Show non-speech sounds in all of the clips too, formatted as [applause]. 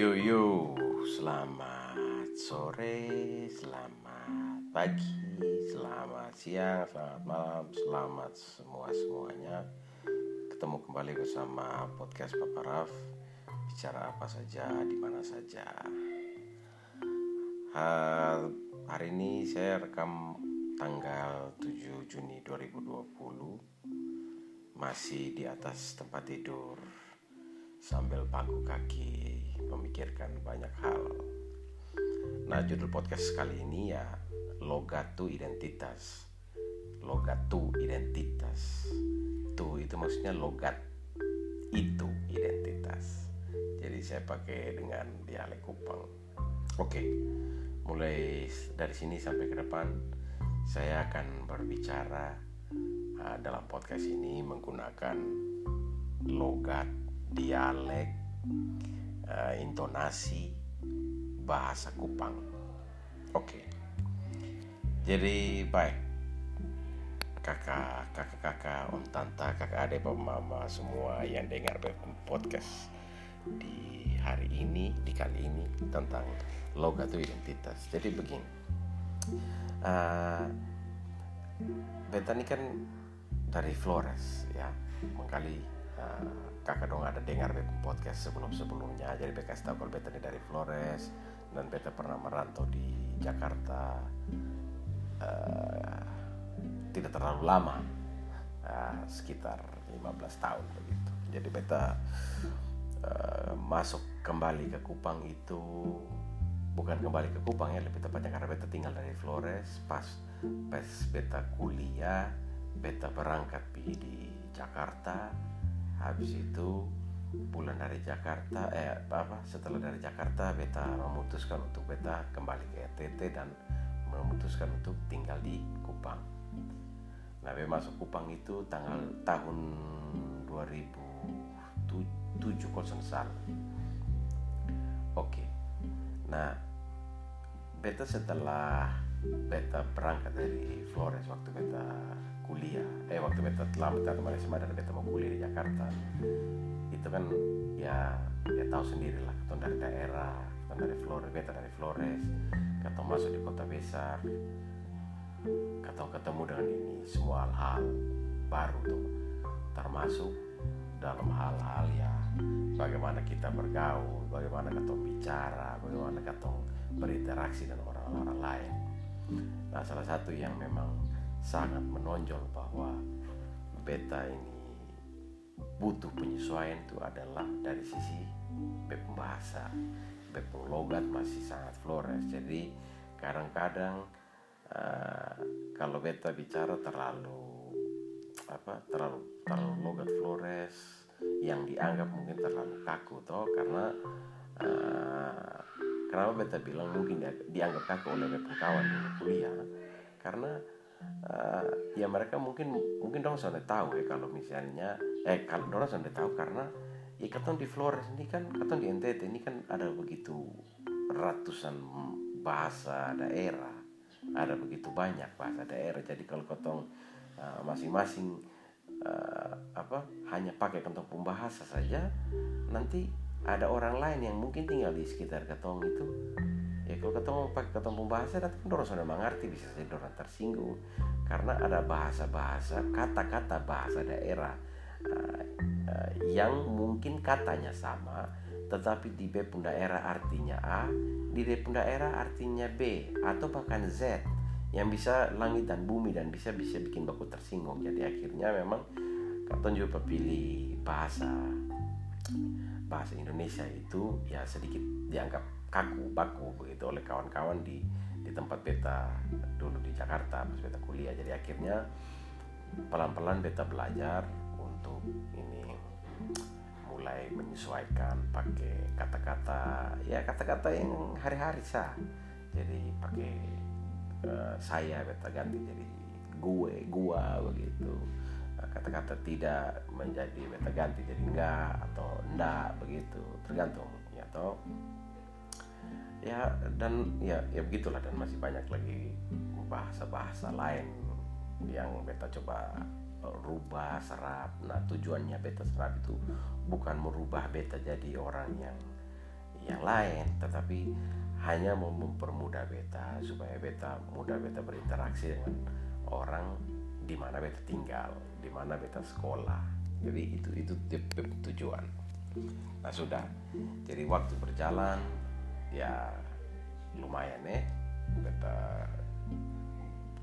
yo yo, selamat sore, selamat pagi, selamat siang, selamat malam, selamat semua semuanya. Ketemu kembali bersama podcast Papa Raf, bicara apa saja, di mana saja. Ha, hari ini saya rekam tanggal 7 Juni 2020 masih di atas tempat tidur sambil paku kaki memikirkan banyak hal. Nah, judul podcast kali ini ya Logatu Identitas. Logatu Identitas. Tuh itu maksudnya logat itu identitas. Jadi saya pakai dengan dialek Kupang. Oke. Mulai dari sini sampai ke depan saya akan berbicara uh, dalam podcast ini menggunakan logat dialek, uh, intonasi, bahasa Kupang. Oke. Jadi baik. Kakak, kakak-kakak, om tante, kakak adik, papa mama semua yang dengar podcast di hari ini, di kali ini tentang logat identitas. Jadi begini. Uh, beta ini kan dari Flores ya, mengkali uh, kakak dong ada dengar podcast sebelum-sebelumnya? Jadi beta tahu kalau beta dari Flores dan beta pernah merantau di Jakarta uh, tidak terlalu lama uh, sekitar 15 tahun begitu. Jadi beta uh, masuk kembali ke Kupang itu bukan kembali ke Kupang ya lebih tepatnya karena beta tinggal dari Flores pas pas beta kuliah beta berangkat di Jakarta habis itu pulang dari Jakarta eh apa setelah dari Jakarta beta memutuskan untuk beta kembali ke NTT dan memutuskan untuk tinggal di Kupang. Nah, beta masuk Kupang itu tanggal tahun 2007 kalau salah. Oke. Nah, beta setelah beta berangkat dari Flores waktu beta kuliah. Eh waktu beta telah beta kembali SMA dan beta mau kuliah di Jakarta. Itu kan ya ya tahu sendiri lah ketemu dari daerah ketemu dari Flores beta dari Flores ketemu masuk di kota besar ketemu ketemu dengan ini semua hal-hal baru tuh termasuk dalam hal-hal ya bagaimana kita bergaul bagaimana ketemu bicara bagaimana ketemu berinteraksi dengan orang-orang lain. Nah salah satu yang memang sangat menonjol bahwa beta ini butuh penyesuaian itu adalah dari sisi bep bahasa bep logat masih sangat flores. Jadi kadang-kadang uh, kalau beta bicara terlalu apa terlalu terlalu logat flores yang dianggap mungkin terlalu kaku toh karena uh, kenapa beta bilang mungkin dianggap kaku oleh bep kawan di kuliah? Karena uh, ya mereka mungkin mungkin dong sudah tahu ya kalau misalnya eh kalau dong sudah tahu karena ya katong di Flores ini kan katong di NTT ini kan ada begitu ratusan bahasa daerah ada begitu banyak bahasa daerah. Jadi kalau katong uh, masing-masing uh, apa hanya pakai kantong pembahasa saja nanti ada orang lain yang mungkin tinggal di sekitar katong itu kalau ketemu pakai ketemu bahasa nanti kan orang sudah mengerti bisa saja orang tersinggung. Karena ada bahasa-bahasa kata-kata bahasa daerah uh, uh, yang mungkin katanya sama tetapi di B pun daerah artinya A di D pun daerah artinya B atau bahkan Z yang bisa langit dan bumi dan bisa bisa bikin baku tersinggung. Jadi akhirnya memang Katon juga pilih bahasa bahasa Indonesia itu ya sedikit dianggap kaku baku begitu oleh kawan-kawan di di tempat beta dulu di Jakarta pas beta kuliah. Jadi akhirnya pelan-pelan beta belajar untuk ini mulai menyesuaikan pakai kata-kata ya kata-kata yang hari-hari sah. Jadi pakai uh, saya beta ganti jadi gue gua begitu. Kata-kata tidak menjadi beta ganti jadi enggak atau enggak begitu tergantung ya atau ya dan ya ya begitulah dan masih banyak lagi bahasa-bahasa lain yang beta coba eh, rubah serap. Nah tujuannya beta serap itu bukan merubah beta jadi orang yang yang lain tetapi hanya mau mempermudah beta supaya beta mudah beta berinteraksi dengan orang di mana beta tinggal di mana beta sekolah. Jadi itu itu tujuan. Nah sudah. Jadi waktu berjalan ya lumayan ya beta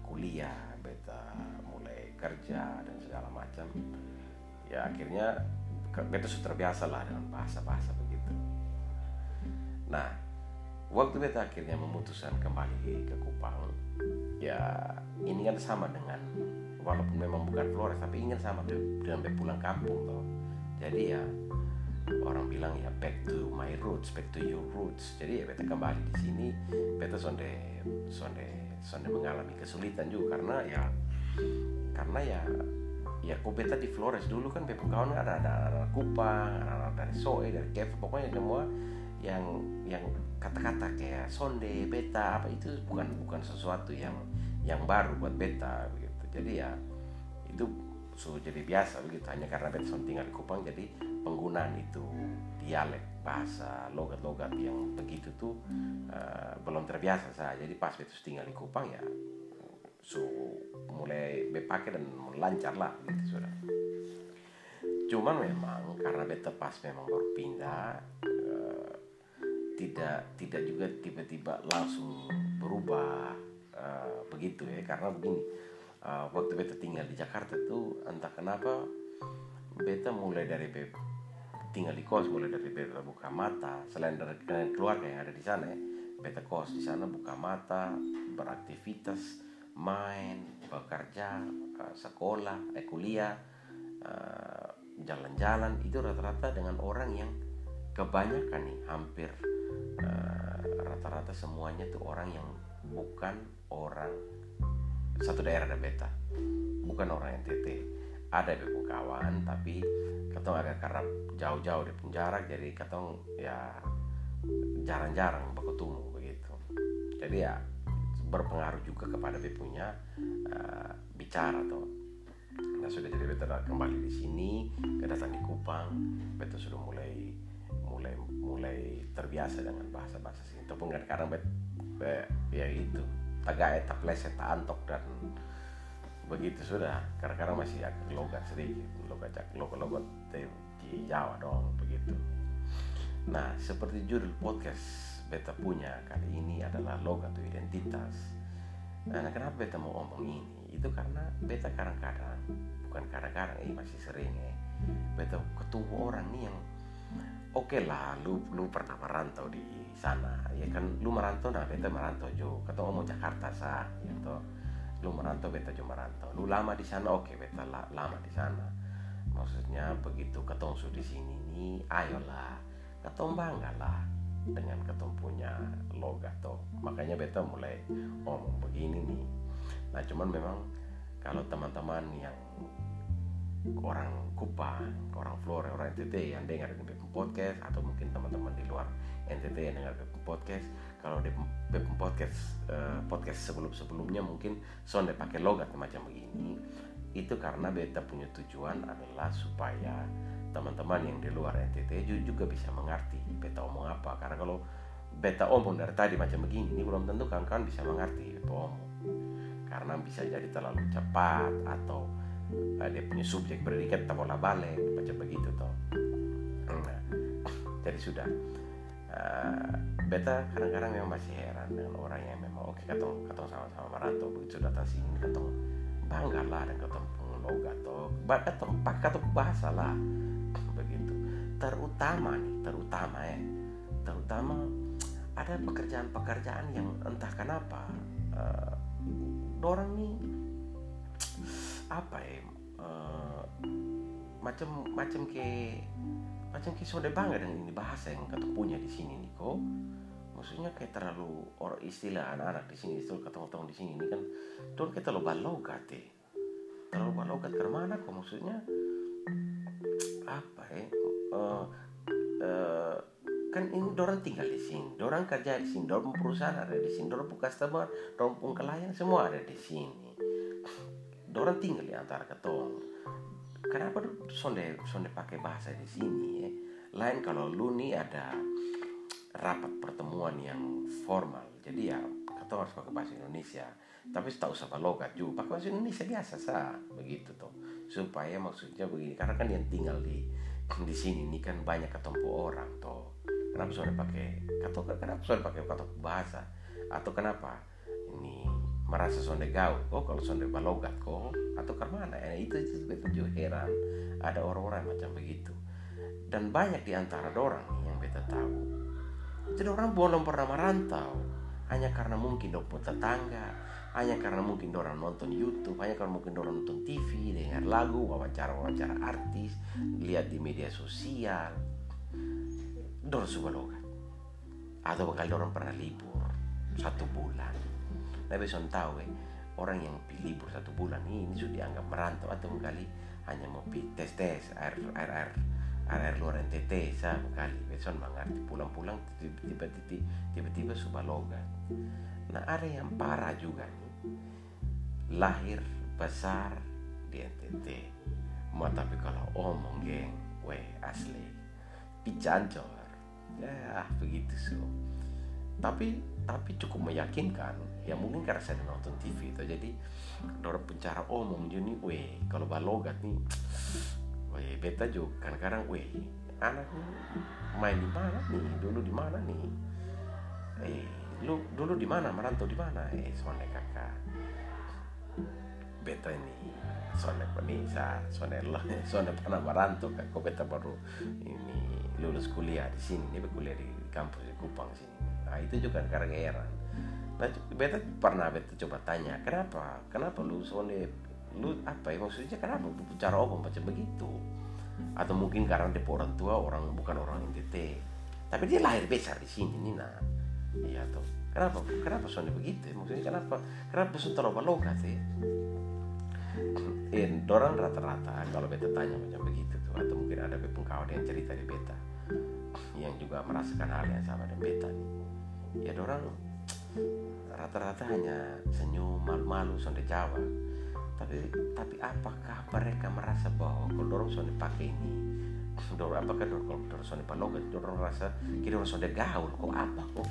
kuliah beta mulai kerja dan segala macam. Ya akhirnya beta sudah terbiasa lah dengan bahasa-bahasa begitu. Nah waktu beta akhirnya memutuskan kembali ke Kupang ya ini kan sama dengan walaupun memang bukan Flores tapi ingin sama dengan pulang kampung toh. Jadi ya orang bilang ya back to my roots back to your roots. Jadi ya beta kembali di sini beta sonde sonde sonde mengalami kesulitan juga karena ya karena ya ya kok beta di Flores dulu kan beta kawan ada ada anak Kupang ada dari Soe dari Kev pokoknya semua yang yang kata-kata kayak sonde beta apa itu bukan bukan sesuatu yang yang baru buat beta begitu jadi ya itu sudah jadi biasa begitu hanya karena beta tinggal di Kupang jadi penggunaan itu dialek bahasa logat-logat yang begitu tuh uh, belum terbiasa saya jadi pas beta tinggal di Kupang ya su mulai bepakai dan lancar lah gitu sudah cuman memang karena beta pas memang baru pindah tidak tidak juga tiba-tiba langsung berubah uh, begitu ya. Karena begini uh, waktu beta tinggal di Jakarta tuh entah kenapa beta mulai dari beta tinggal di kos mulai dari beta buka mata. Selain dari keluarga yang ada di sana ya beta kos di sana buka mata beraktivitas main bekerja uh, sekolah eh, kuliah jalan-jalan. Uh, itu rata-rata dengan orang yang kebanyakan nih hampir rata-rata uh, semuanya tuh orang yang bukan orang satu daerah ada beta. Bukan orang NTT ada beberapa kawan tapi ketong agak karena jauh-jauh di penjara jadi ketong ya jarang-jarang berketemu begitu. Jadi ya berpengaruh juga kepada punya uh, bicara tuh nah sudah jadi beta kembali di sini kedatang di Kupang beta sudah mulai mulai mulai terbiasa dengan bahasa-bahasa sini. Ataupun kan kadang bet, be, ya itu tak pleset tak antok dan begitu sudah. Kadang-kadang masih agak logat sedikit logat logat logat di Jawa dong begitu. Nah seperti judul podcast beta punya kali ini adalah logat atau identitas. Nah kenapa beta mau ngomong ini? Itu karena beta kadang-kadang bukan kadang-kadang ini masih sering ya beta ketemu orang nih yang oke okay lah lu lu pernah merantau di sana ya kan? Lu merantau nah beta merantau jo. Kata mau Jakarta sah gitu. Lu merantau beta jo merantau. Lu lama di sana? Oke okay, beta la, lama di sana. Maksudnya begitu ketong su di sini nih ayolah. Ketong bangga lah dengan ketong punya logat toh. Makanya beta mulai ngomong begini nih. Nah cuman memang kalau teman-teman yang orang Kupang, orang Flore, orang NTT yang dengar Bepom Podcast atau mungkin teman-teman di luar NTT yang dengar Bepom Podcast. Kalau di Bepom Podcast uh, podcast sebelum-sebelumnya mungkin sonde pakai logat macam begini. Itu karena beta punya tujuan adalah supaya teman-teman yang di luar NTT juga bisa mengerti beta omong apa. Karena kalau beta omong dari tadi macam begini ini belum tentu kawan-kawan bisa mengerti beta omong. Karena bisa jadi terlalu cepat atau uh, dia punya subjek predikat tak bola balik macam begitu toh. Nah, [laughs] jadi sudah. Uh, beta kadang-kadang memang masih heran dengan orang yang memang oke okay, katong katong sama-sama merantau begitu datang sini katong bangga lah dan katong logat toh. Katong pakai katong bahasa lah. [laughs] Begitu. Terutama nih terutama ya terutama ada pekerjaan-pekerjaan yang entah kenapa uh, orang nih apa ya uh, macam macam ke macam ke sudah bangga dengan ini bahasa yang kata punya di sini nih kok maksudnya kayak terlalu orang istilah anak-anak di sini istilah ketemu di sini ini kan tuh kita lo balogat ya. Terlalu balogat ke mana kok maksudnya? Apa ya uh, uh, kan ini orang tinggal di sini, orang kerja di sini, orang perusahaan ada di sini, orang customer, orang pun klien semua ada di sini orang tinggal di antara ketong. Kenapa sonde sonde pakai bahasa di sini ya? Lain kalau lu nih ada rapat pertemuan yang formal. Jadi ya kata harus pakai bahasa Indonesia. Tapi tak usah logat juga pakai bahasa Indonesia biasa sah begitu tuh supaya maksudnya begini karena kan yang tinggal di di sini ini kan banyak ketemu orang toh. Kenapa sudah pakai atau kenapa sudah pakai kata bahasa? Atau kenapa merasa sonde gaul. Kok kalau sonde balogat kok. Atau karena ya, itu itu betul juga heran. Ada orang-orang macam begitu. Dan banyak di antara orang yang beta tahu. Jadi orang belum pernah merantau. Hanya karena mungkin dok tetangga. Hanya karena mungkin orang nonton YouTube. Hanya karena mungkin orang nonton TV dengar lagu wawancara wawancara artis lihat di media sosial. Dorang suka logat. Atau bakal orang pernah libur. Satu bulan tapi bisa tahu eh, orang yang pilih libur satu bulan ini, sudah dianggap merantau atau kali hanya mau tes tes air air air air luar NTT satu kali besok mengerti pulang-pulang tiba-tiba tiba-tiba sudah logat. Nah ada yang parah juga nih lahir besar di NTT mau tapi kalau omong geng weh asli. Picancor ya begitu so tapi tapi cukup meyakinkan ya mungkin karena saya nonton TV itu jadi orang pencara omong jadi weh kalau balogat nih [tsk] weh beta juga kadang-kadang weh anak main di mana nih? Dulu di mana nih? Eh lu dulu di mana? Merantau di mana? Eh soalnya kakak beta ini soalnya penisa soalnya lah [laughs] soalnya pernah merantau kok beta baru ini lulus kuliah di sini ini kuliah di kampus di Kupang sini. Nah itu juga karena heran nah beta pernah beta coba tanya kenapa? Kenapa lu soalnya lu apa ya? Maksudnya kenapa cara apa macam begitu? Atau mungkin karena dia orang tua orang bukan orang NTT tapi dia lahir besar di sini Nina. Iya tuh kenapa? Kenapa soalnya begitu? Maksudnya kenapa? Kenapa sudah terlalu logat sih? Eh, orang rata-rata kalau beta tanya macam begitu tuh atau mungkin ada kawan yang cerita di beta yang juga merasakan hal yang sama dengan beta nih. Ya orang rata-rata hanya senyum malu-malu sonde Jawa. Tapi tapi apakah mereka merasa bahwa kalau dorong sonde pakai ini? Dorong apakah dorong dorong sonde palogat dorong rasa kira dorong sonde gaul kok apa kok?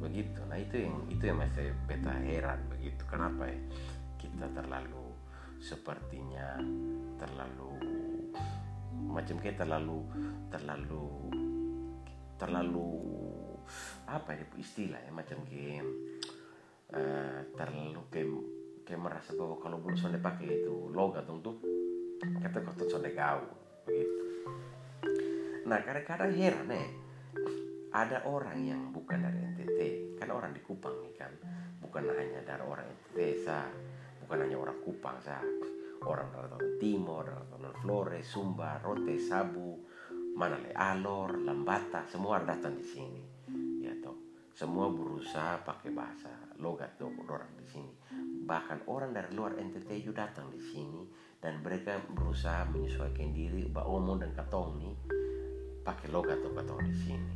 Begitu. Nah itu yang itu yang masih beta heran begitu. Kenapa ya? Kita terlalu sepertinya terlalu macam kayak terlalu terlalu terlalu apa ya istilah ya macam kayak uh, terlalu kayak kayak merasa bahwa kalau belum sonde pakai itu logat untuk kata kata sonde gau begitu. Nah kadang-kadang heran ya ada orang yang bukan dari NTT kan orang di Kupang nih kan bukan hanya dari orang NTT sa bukan hanya orang Kupang sa orang dari Timur, dari Flores, Sumba, Rote, Sabu, mana le Alor, Lambata, semua datang di sini. Ya semua berusaha pakai bahasa logat orang di sini. Bahkan orang dari luar NTT juga datang di sini dan mereka berusaha menyesuaikan diri Mbak Omong dan Katong nih pakai logat Katong di sini.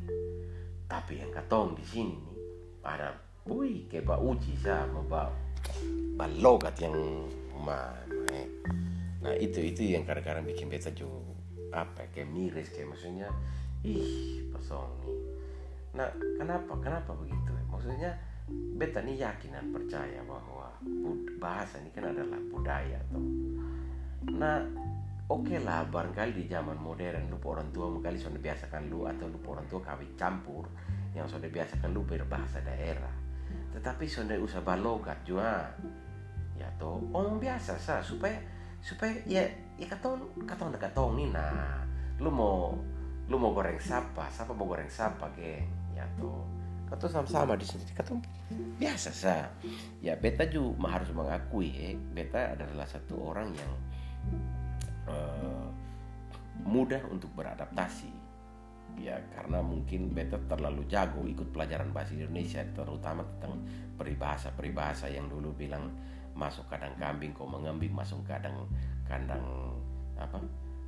Tapi yang Katong di sini nih ada Wih, kayak Mbak Uji sama Mbak Logat yang ma nah itu itu yang kadang-kadang bikin beta juga apa kayak miris kayak maksudnya ih pasong nih nah kenapa kenapa begitu? Maksudnya beta nih yakin dan percaya bahwa bahasa ini kan adalah budaya tuh nah oke okay lah barangkali di zaman modern lu orang tua mungkin sudah biasakan lu atau lu orang tua kawin campur yang sudah biasakan lu berbahasa daerah. Tetapi sudah usah balogat juga ya toh omong biasa sa supaya supaya ya ya katong ada katong nih nah. Lu mau lu mau goreng sapa sapa mau goreng sapa geng ya toh katong sama-sama di sini. Katong biasa sa. Ya beta juga harus mengakui eh beta adalah satu orang yang uh, mudah untuk beradaptasi. Ya karena mungkin beta terlalu jago ikut pelajaran bahasa Indonesia terutama tentang peribahasa peribahasa yang dulu bilang masuk kandang kambing kau mengambing masuk kandang kandang apa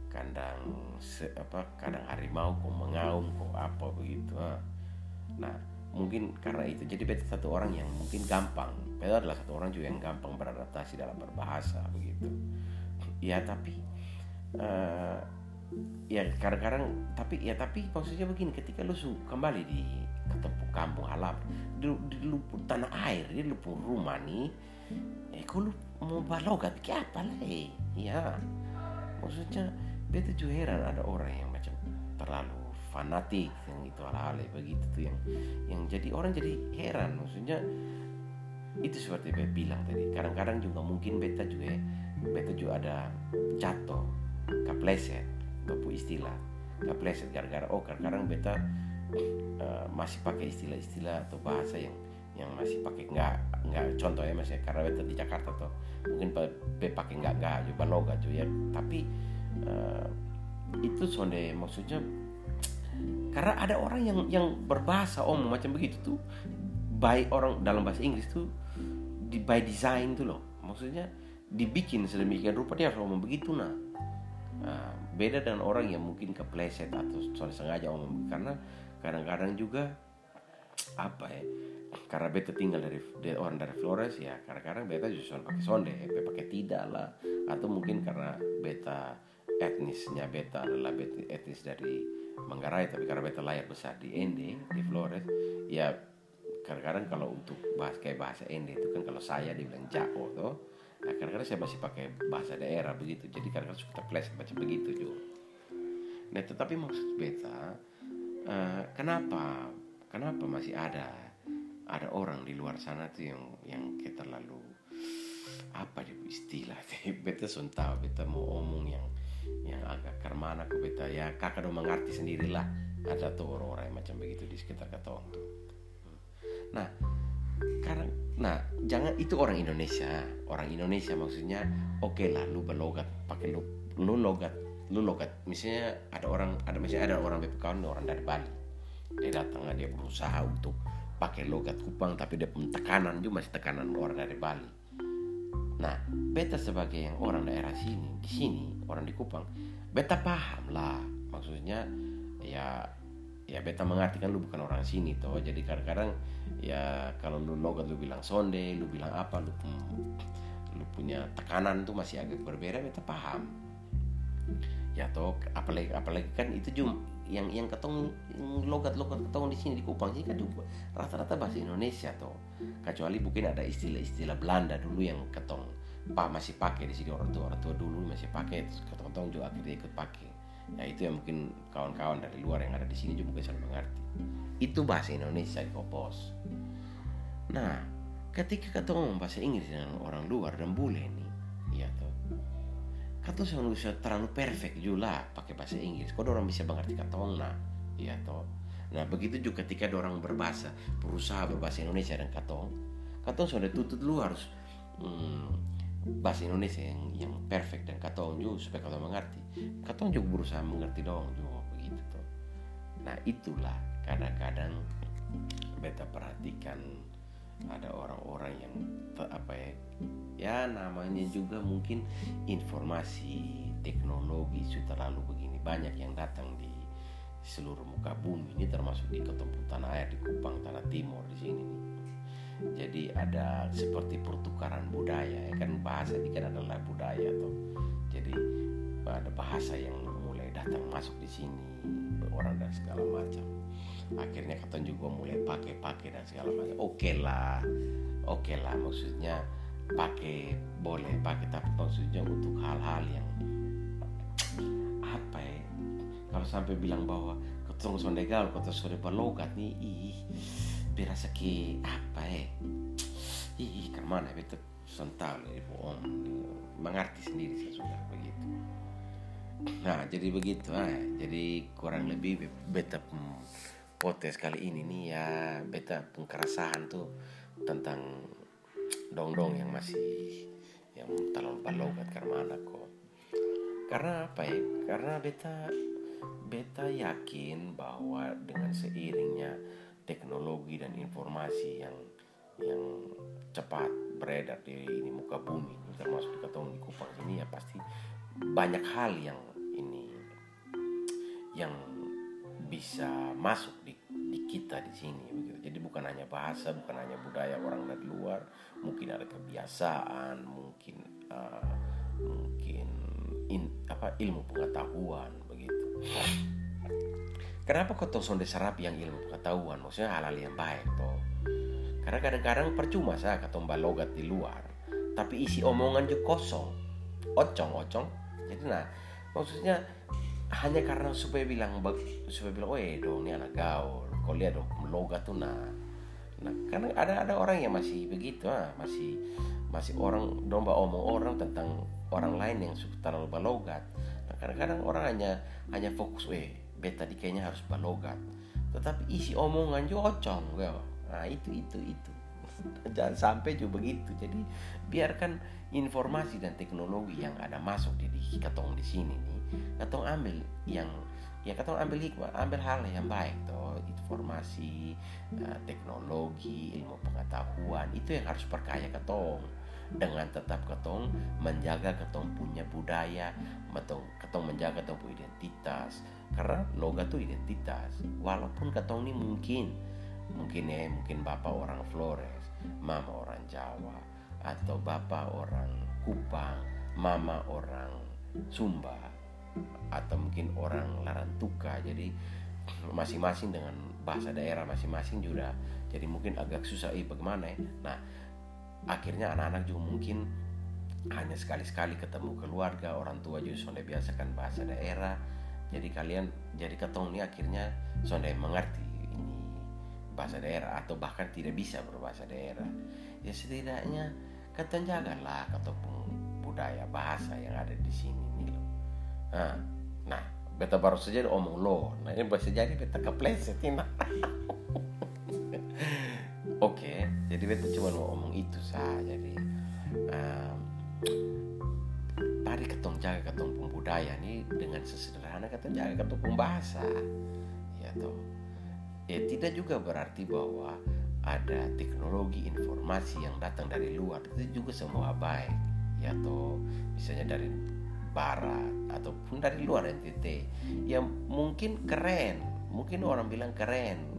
kandang se, apa kandang harimau kau mengaum kau apa begitu nah mungkin karena itu. Jadi beta satu orang yang mungkin gampang. Beta adalah satu orang juga yang gampang beradaptasi dalam berbahasa begitu. Ya tapi uh, ya kadang-kadang tapi ya tapi maksudnya begini. Ketika lu kembali di ketemu kampung alam di, di lu tanah air di lu rumah nih eh lu mau balogat kayak apa eh ya maksudnya beta juga heran ada orang yang macam terlalu fanatik yang itu hal-hal begitu tuh yang yang jadi orang jadi heran. Maksudnya itu seperti beta bilang tadi. Kadang-kadang juga mungkin beta juga beta juga ada jatuh kapleset bapu istilah kapleset gara-gara oh kadang-kadang beta uh, masih pakai istilah-istilah atau bahasa yang yang masih pakai nggak nggak contoh ya masih karena beta di Jakarta tuh mungkin pakai nggak nggak juga logat juga ya. Tapi uh, itu sonde maksudnya karena ada orang yang yang berbahasa om macam begitu tuh by orang dalam bahasa Inggris tuh di by design tuh loh. Maksudnya dibikin sedemikian rupa dia harus ngomong begitu nah. Uh, beda dengan orang yang mungkin kepleset atau soal sengaja ngomong karena kadang-kadang juga apa ya karena beta tinggal dari, dari orang dari Flores ya kadang-kadang beta justru pakai sonde beta pakai tidak lah. Atau mungkin karena beta etnisnya beta adalah beta etnis dari Manggarai tapi karena beta lahir besar di Ende di Flores ya kadang-kadang kalau untuk bahas kayak bahasa Ende itu kan kalau saya dibilang Jako tuh nah kadang-kadang saya masih pakai bahasa daerah begitu. Jadi kadang-kadang suka terpleset macam begitu juga. Nah tetapi maksud beta uh, kenapa kenapa masih ada ada orang di luar sana tuh yang yang kita terlalu apa istilah [laughs] beta sun tahu beta mau omong yang yang agak kermana ke beta. Ya kakak dong mengerti sendirilah. Ada tuh orang-orang yang macam begitu di sekitar katong tuh nah karena nah jangan itu orang Indonesia. Orang Indonesia maksudnya oke okay lah lu berlogat pakai lu lu logat lu logat. Misalnya ada orang ada misalnya ada orang BPKN orang dari Bali. Dia datang dia berusaha untuk pakai logat Kupang tapi dia pun tekanan juga masih tekanan orang dari Bali. Nah, beta sebagai yang orang daerah sini, di sini orang di Kupang, beta paham lah. Maksudnya ya ya beta mengerti kan lu bukan orang sini toh. Jadi kadang-kadang ya kalau lu logat lu bilang sonde lu bilang apa lu lu punya tekanan tuh masih agak berbeda beta paham. Ya toh apalagi apalagi kan itu juga yang yang ketong logat logat ketong di sini di Kupang sini kan juga rata-rata bahasa Indonesia toh. Kecuali mungkin ada istilah-istilah Belanda dulu yang ketong pak masih pakai di sini orang tua orang tua dulu masih pakai ketong ketong juga akhirnya ikut pakai. Ya itu yang mungkin kawan-kawan dari luar yang ada di sini juga bisa mengerti. Itu bahasa Indonesia di Kopos nah ketika ketong bahasa Inggris dengan orang luar dan bule nih ya toh Kato selalu bisa terlalu perfect juga pakai bahasa Inggris. Kau orang bisa mengerti kata orang nah, iya toh. Nah begitu juga ketika orang berbahasa berusaha berbahasa Indonesia dan katong, katong sudah tutut lu harus hmm, bahasa Indonesia yang yang perfect dan katong juga supaya katong mengerti. Katong juga berusaha mengerti dong juga begitu toh. Nah itulah kadang-kadang beta perhatikan ada orang-orang yang apa ya ya namanya juga mungkin informasi teknologi sudah terlalu begini. Banyak yang datang di seluruh muka bumi. Ini termasuk di ketemu tanah air di Kupang tanah timur di sini nih. Jadi ada seperti pertukaran budaya ya kan? Bahasa ini kan adalah budaya tuh. Jadi ada bahasa yang mulai datang masuk di sini orang dan segala macam akhirnya kata juga mulai pakai-pakai dan segala macam. Oke okay lah. Oke okay lah maksudnya pakai boleh pakai tapi maksudnya untuk hal-hal yang apa ya? Kalau sampai bilang bahwa ketemu sondegal kota sore berlogat nih ih berasa ke apa ya? Ih ke mana betul. Sental ya bohong. Mengerti sendiri saya sudah begitu. Nah jadi begitu ah. Jadi kurang lebih beta podcast kali ini nih ya. Beta pengkerasahan tuh tentang dong-dong yang masih yang terlalu balogat karena anak kok. Karena apa ya? Karena beta beta yakin bahwa dengan seiringnya teknologi dan informasi yang yang cepat beredar di ini muka bumi termasuk di ketong di Kupang ini ya pasti banyak hal yang ini yang bisa masuk di, di kita di sini begitu. Jadi bukan hanya bahasa, bukan hanya budaya orang dari luar, mungkin ada kebiasaan, mungkin uh, mungkin in, apa ilmu pengetahuan begitu. kenapa kau sonde serap yang ilmu pengetahuan? Maksudnya hal-hal yang baik toh. Karena kadang-kadang percuma saya kata logat di luar tapi isi omongan juga kosong. Ocong ocong jadi nah maksudnya hanya karena supaya bilang supaya bilang oh dong ini anak gaul kau lihat dong logat tuh nah. Nah karena ada ada orang yang masih begitu ah masih masih orang domba omong orang tentang orang lain yang suka terlalu balogat. Nah, kadang-kadang orang hanya hanya fokus eh beta di kayaknya harus balogat. Tetapi isi omongan juga ocong ya. Nah itu itu itu. [laughs] Jangan sampai juga begitu. Jadi biarkan informasi dan teknologi yang ada masuk di, di katong di sini nih katong ambil yang ya katong ambil hikmah ambil hal yang baik toh informasi uh, teknologi ilmu pengetahuan itu yang harus perkaya katong dengan tetap ketong menjaga ketong punya budaya, ketong ketong menjaga ketong punya identitas. Karena logat itu identitas. Walaupun ketong ini mungkin mungkin ya mungkin bapak orang Flores mama orang Jawa atau bapak orang Kupang mama orang Sumba atau mungkin orang Larantuka jadi masing-masing dengan bahasa daerah masing-masing juga jadi mungkin agak susah eh bagaimana ya? Nah akhirnya anak-anak juga mungkin hanya sekali-sekali ketemu keluarga orang tua juga sudah biasakan bahasa daerah. Jadi kalian jadi ketong ini akhirnya sudah mengerti bahasa daerah atau bahkan tidak bisa berbahasa daerah. Ya setidaknya kata jagalah ataupun budaya bahasa yang ada di sini nah, nah beta baru saja omong lo nah ini bisa jadi beta kepleset ini. [laughs] Oke jadi beta cuma mau omong itu saja jadi um, mari ketong jaga ketong budaya nih dengan sesederhana ketong jaga ketong bahasa ya toh. Ya tidak juga berarti bahwa ada teknologi informasi yang datang dari luar itu juga semua baik ya atau misalnya dari barat ataupun dari luar NTT yang mungkin keren mungkin orang bilang keren.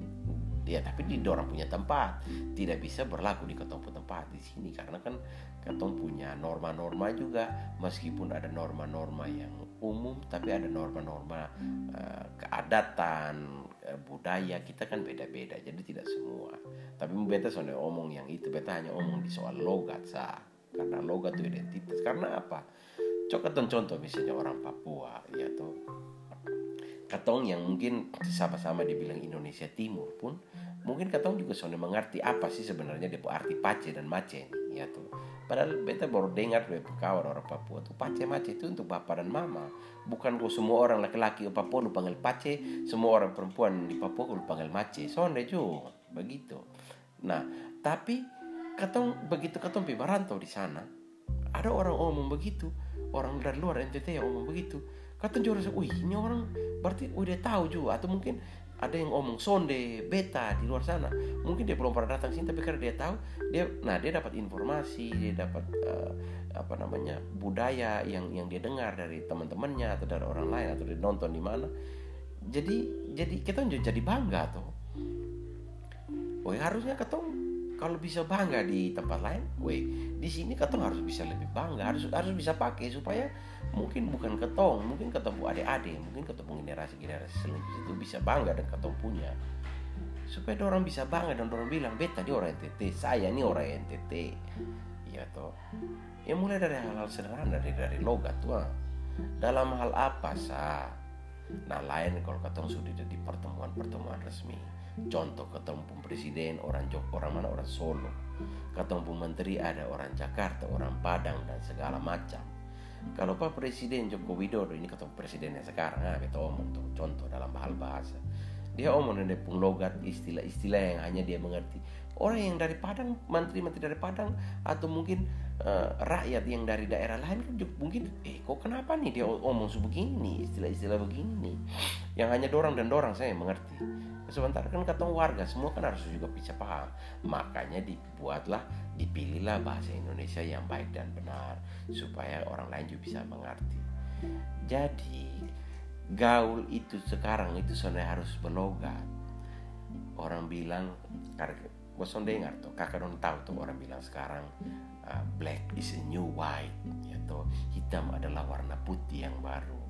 Ya tapi di orang punya tempat. Tidak bisa berlaku di ketong tempat di sini karena kan ketong punya norma-norma juga. Meskipun ada norma-norma yang umum tapi ada norma-norma uh, keadatan uh, budaya kita kan beda-beda jadi tidak semua. Tapi beta soalnya omong yang itu beta hanya omong di soal logat sah karena logat itu identitas. Karena apa? Coba contoh misalnya orang Papua ya tuh katong yang mungkin sama-sama dibilang Indonesia Timur pun mungkin katong juga sudah mengerti apa sih sebenarnya dia arti pace dan mace ya tuh padahal beta baru dengar dari kawan orang Papua tuh pace mace itu untuk bapak dan mama. Bukan kok semua orang laki-laki di Papua lu panggil pace semua orang perempuan di Papua lu panggil mace. Sonde juga begitu. Nah tapi katong begitu katong pi di sana ada orang omong begitu. Orang dari luar NTT yang omong begitu. Kata juga wih ini orang berarti udah tahu juga. Atau mungkin ada yang ngomong sonde beta di luar sana. Mungkin dia belum pernah datang sini tapi karena dia tahu dia nah dia dapat informasi dia dapat uh, apa namanya budaya yang yang dia dengar dari teman-temannya atau dari orang lain atau dia nonton di mana. Jadi jadi kita jadi bangga tuh oh harusnya ketemu kalau bisa bangga di tempat lain, weh di sini ketong harus bisa lebih bangga, harus harus bisa pakai supaya mungkin bukan ketong, mungkin ketemu adik-adik, mungkin ketemu generasi-generasi selanjutnya itu bisa bangga dan ketong punya. Supaya orang bisa bangga dan orang bilang, beta dia orang NTT, saya ini orang NTT. Ya toh. Ya mulai dari hal-hal sederhana dari dari logat tuh. Dalam hal apa sah? Nah lain kalau ketong sudah di pertemuan-pertemuan resmi Contoh ketemu presiden orang Jok, orang mana orang Solo. Ketemu menteri ada orang Jakarta, orang Padang dan segala macam. Kalau Pak Presiden Joko Widodo ini ketemu presidennya sekarang, nah kita omong tuh contoh dalam hal bahasa. Dia omong dari logat istilah-istilah yang hanya dia mengerti. Orang yang dari Padang, menteri-menteri dari Padang, atau mungkin uh, rakyat yang dari daerah lain kan juga mungkin, eh kok kenapa nih dia omong sebegini, istilah-istilah begini. Yang hanya dorang dan dorang saya mengerti sementara kan ketemu warga semua kan harus juga bisa paham. Makanya dibuatlah dipilihlah bahasa Indonesia yang baik dan benar supaya orang lain juga bisa mengerti. Jadi gaul itu sekarang itu sebenarnya harus berlogat orang bilang bosan dengar tuh kakak don't tahu tuh orang bilang sekarang uh, black is a new white ya tuh hitam adalah warna putih yang baru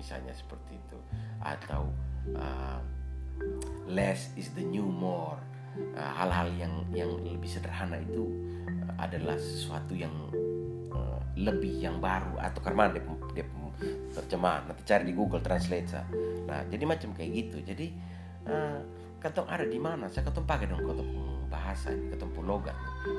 misalnya seperti itu. Atau uh, less is the new more. Uh, hal-hal yang yang lebih sederhana itu uh, adalah sesuatu yang uh, lebih yang baru. Atau karena dia, dia terjemah nanti cari di Google Translate nah jadi macam kayak gitu. Jadi uh, ada di mana saya katong pakai dong katong bahasa katong logat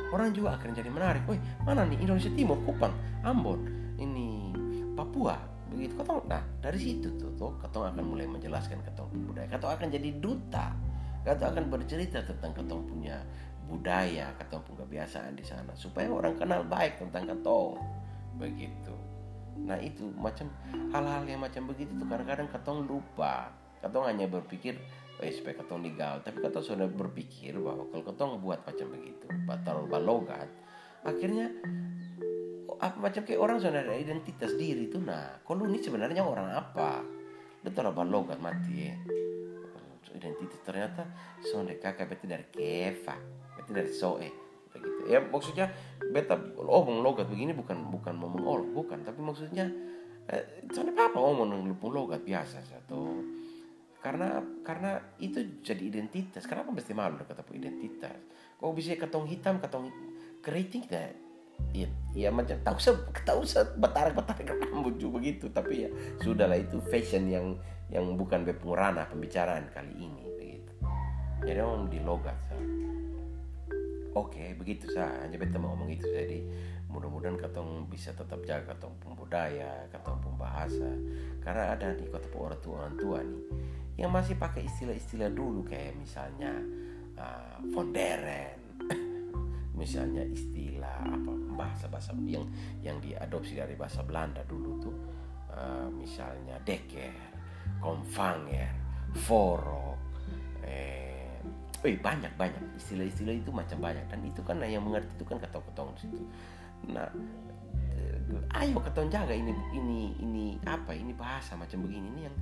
orang juga akan jadi menarik. Woi mana nih Indonesia Timur Kupang Ambon ini Papua begitu katong nah dari situ tuh tuh katong akan mulai menjelaskan katong budaya. Katong akan jadi duta. Katong akan bercerita tentang katong punya budaya katong punya kebiasaan di sana supaya orang kenal baik tentang katong begitu. Nah itu macam hal-hal yang macam begitu tuh kadang-kadang katong lupa. Katong hanya berpikir eh, supaya katong legal. Tapi katong sudah berpikir bahwa kalau katong buat macam begitu batal balogat akhirnya apa macam kayak orang sudah ada identitas diri itu nah kalau ini sebenarnya orang apa? Betul apa logat mati. Ya identitas ternyata sonde kakak beta dari kefa beta dari soe begitu ya maksudnya beta omong logat begini bukan bukan ngomong bukan. Tapi maksudnya eh, sonde apa omong lupung logat biasa satu? Karena karena itu jadi identitas. Kenapa mesti malu kata identitas? Kok bisa ketong hitam ketong keriting deh ya, ya macam tak usah tak usah betarik betarik rambut juga begitu. Tapi ya sudahlah itu fashion yang yang bukan pengurana pembicaraan kali ini begitu. Jadi om di logat oke begitu sa. Hanya beta mau ngomong itu jadi mudah-mudahan katong bisa tetap jaga katong pun budaya katong pun bahasa. Karena ada nih kata orang tua orang tua nih yang masih pakai istilah-istilah dulu kayak misalnya uh, fonderen. [laughs] Misalnya istilah apa bahasa-bahasa yang yang diadopsi dari bahasa Belanda dulu tuh uh, misalnya deker, konfanger, foro, eh, eh banyak banyak. Istilah-istilah itu macam banyak. Dan itu kan yang mengerti itu kan ketong-ketong situ. Nah, eh, ayo ketong jaga ini ini ini apa ini bahasa macam begini ini yang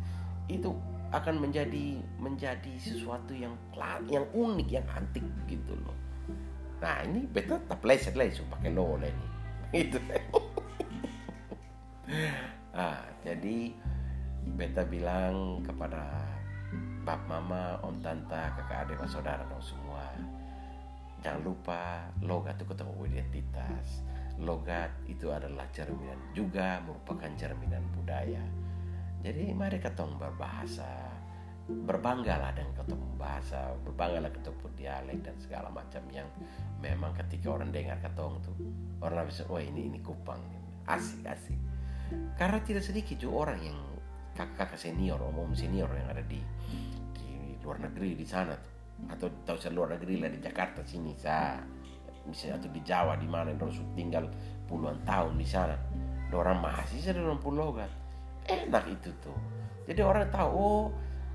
itu akan menjadi menjadi sesuatu yang yang unik yang antik gitu loh nah ini beta lah itu pakai lo ini. [laughs] Itu. Ah jadi beta bilang kepada bab mama om tanta kakak adik mas saudara dong semua jangan lupa logat itu ketemu identitas. Logat itu adalah cerminan juga merupakan cerminan budaya. Jadi mari ketemu berbahasa berbanggalah dengan ketemu bahasa berbanggalah ketemu dialek dan segala macam yang memang ketika orang dengar ketong tuh orang bisa oh ini ini kupang asik asik. Karena tidak sedikit juga orang yang kakak-kakak senior om senior yang ada di di luar negeri di sana tuh atau tahu saya luar negeri lah di Jakarta sini sa. Misalnya atau di Jawa di mana orang tinggal puluhan tahun di sana. Orang masih sudah orang pulau kan. Enak itu tuh jadi orang tahu oh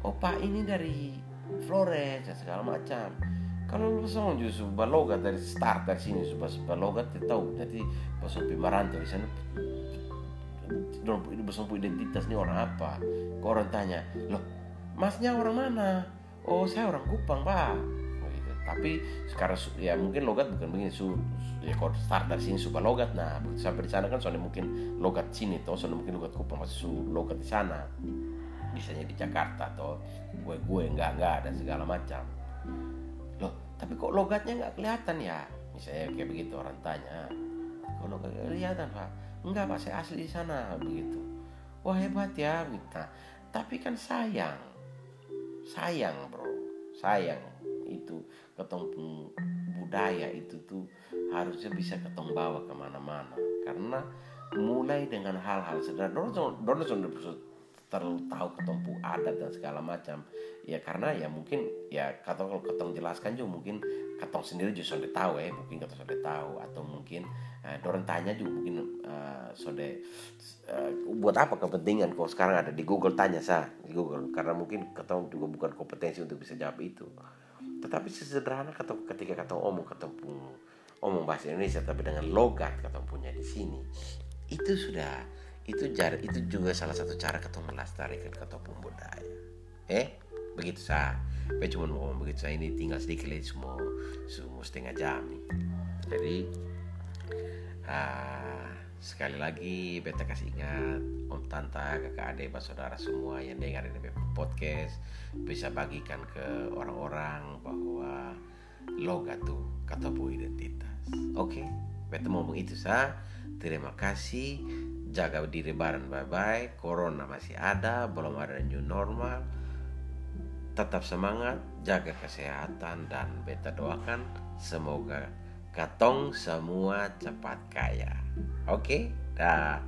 oh ini dari Flores dan segala macam. Kalau lu sama justru balogat dari start dari sini supaya balogat kita tahu. Jadi pas sampai merantau di sana ini bersama identitas ini orang apa? Kok orang tanya loh masnya orang mana? Oh saya orang Kupang pak. Oh, gitu. tapi sekarang ya mungkin logat bukan begini su, ya kalau start dari sini supaya logat. Nah sampai di sana kan soalnya mungkin logat sini toh soalnya mungkin logat Kupang masih su logat di sana misalnya di Jakarta atau gue gue enggak enggak dan segala macam loh tapi kok logatnya nggak kelihatan ya misalnya kayak begitu orang tanya kok logatnya kelihatan pak enggak pak saya asli di sana begitu wah hebat ya kita tapi kan sayang sayang bro sayang itu ketong budaya itu tuh harusnya bisa ketong bawa ke mana-mana karena mulai dengan hal-hal sederhana dorong dorong terlalu tahu ketompu adat dan segala macam. Ya karena ya mungkin ya kata kalau ketong jelaskan juga mungkin ketong sendiri juga sudah tahu ya mungkin ketong sudah tahu atau mungkin uh, dorong tanya juga mungkin uh, sudah uh, buat apa kepentingan kok sekarang ada di Google tanya sah di Google. Karena mungkin ketong juga bukan kompetensi untuk bisa jawab itu. Tetapi sesederhana ketong ketika ketong omong ketong omong bahasa Indonesia tapi dengan logat ketong punya di sini itu sudah itu jar itu juga salah satu cara ketemu melestarikan ketopung budaya eh begitu sah saya cuma mau ngomong begitu sah ini tinggal sedikit lagi semua semua setengah jam nih. Jadi uh, sekali lagi beta kasih ingat om tanta kakak adik saudara semua yang dengar ini podcast bisa bagikan ke orang-orang bahwa logat tuh kata identitas. Oke okay? beta ngomong itu sah terima kasih jaga diri bareng bye corona masih ada belum ada new normal tetap semangat jaga kesehatan dan beta doakan semoga katong semua cepat kaya. Oke, okay? dah.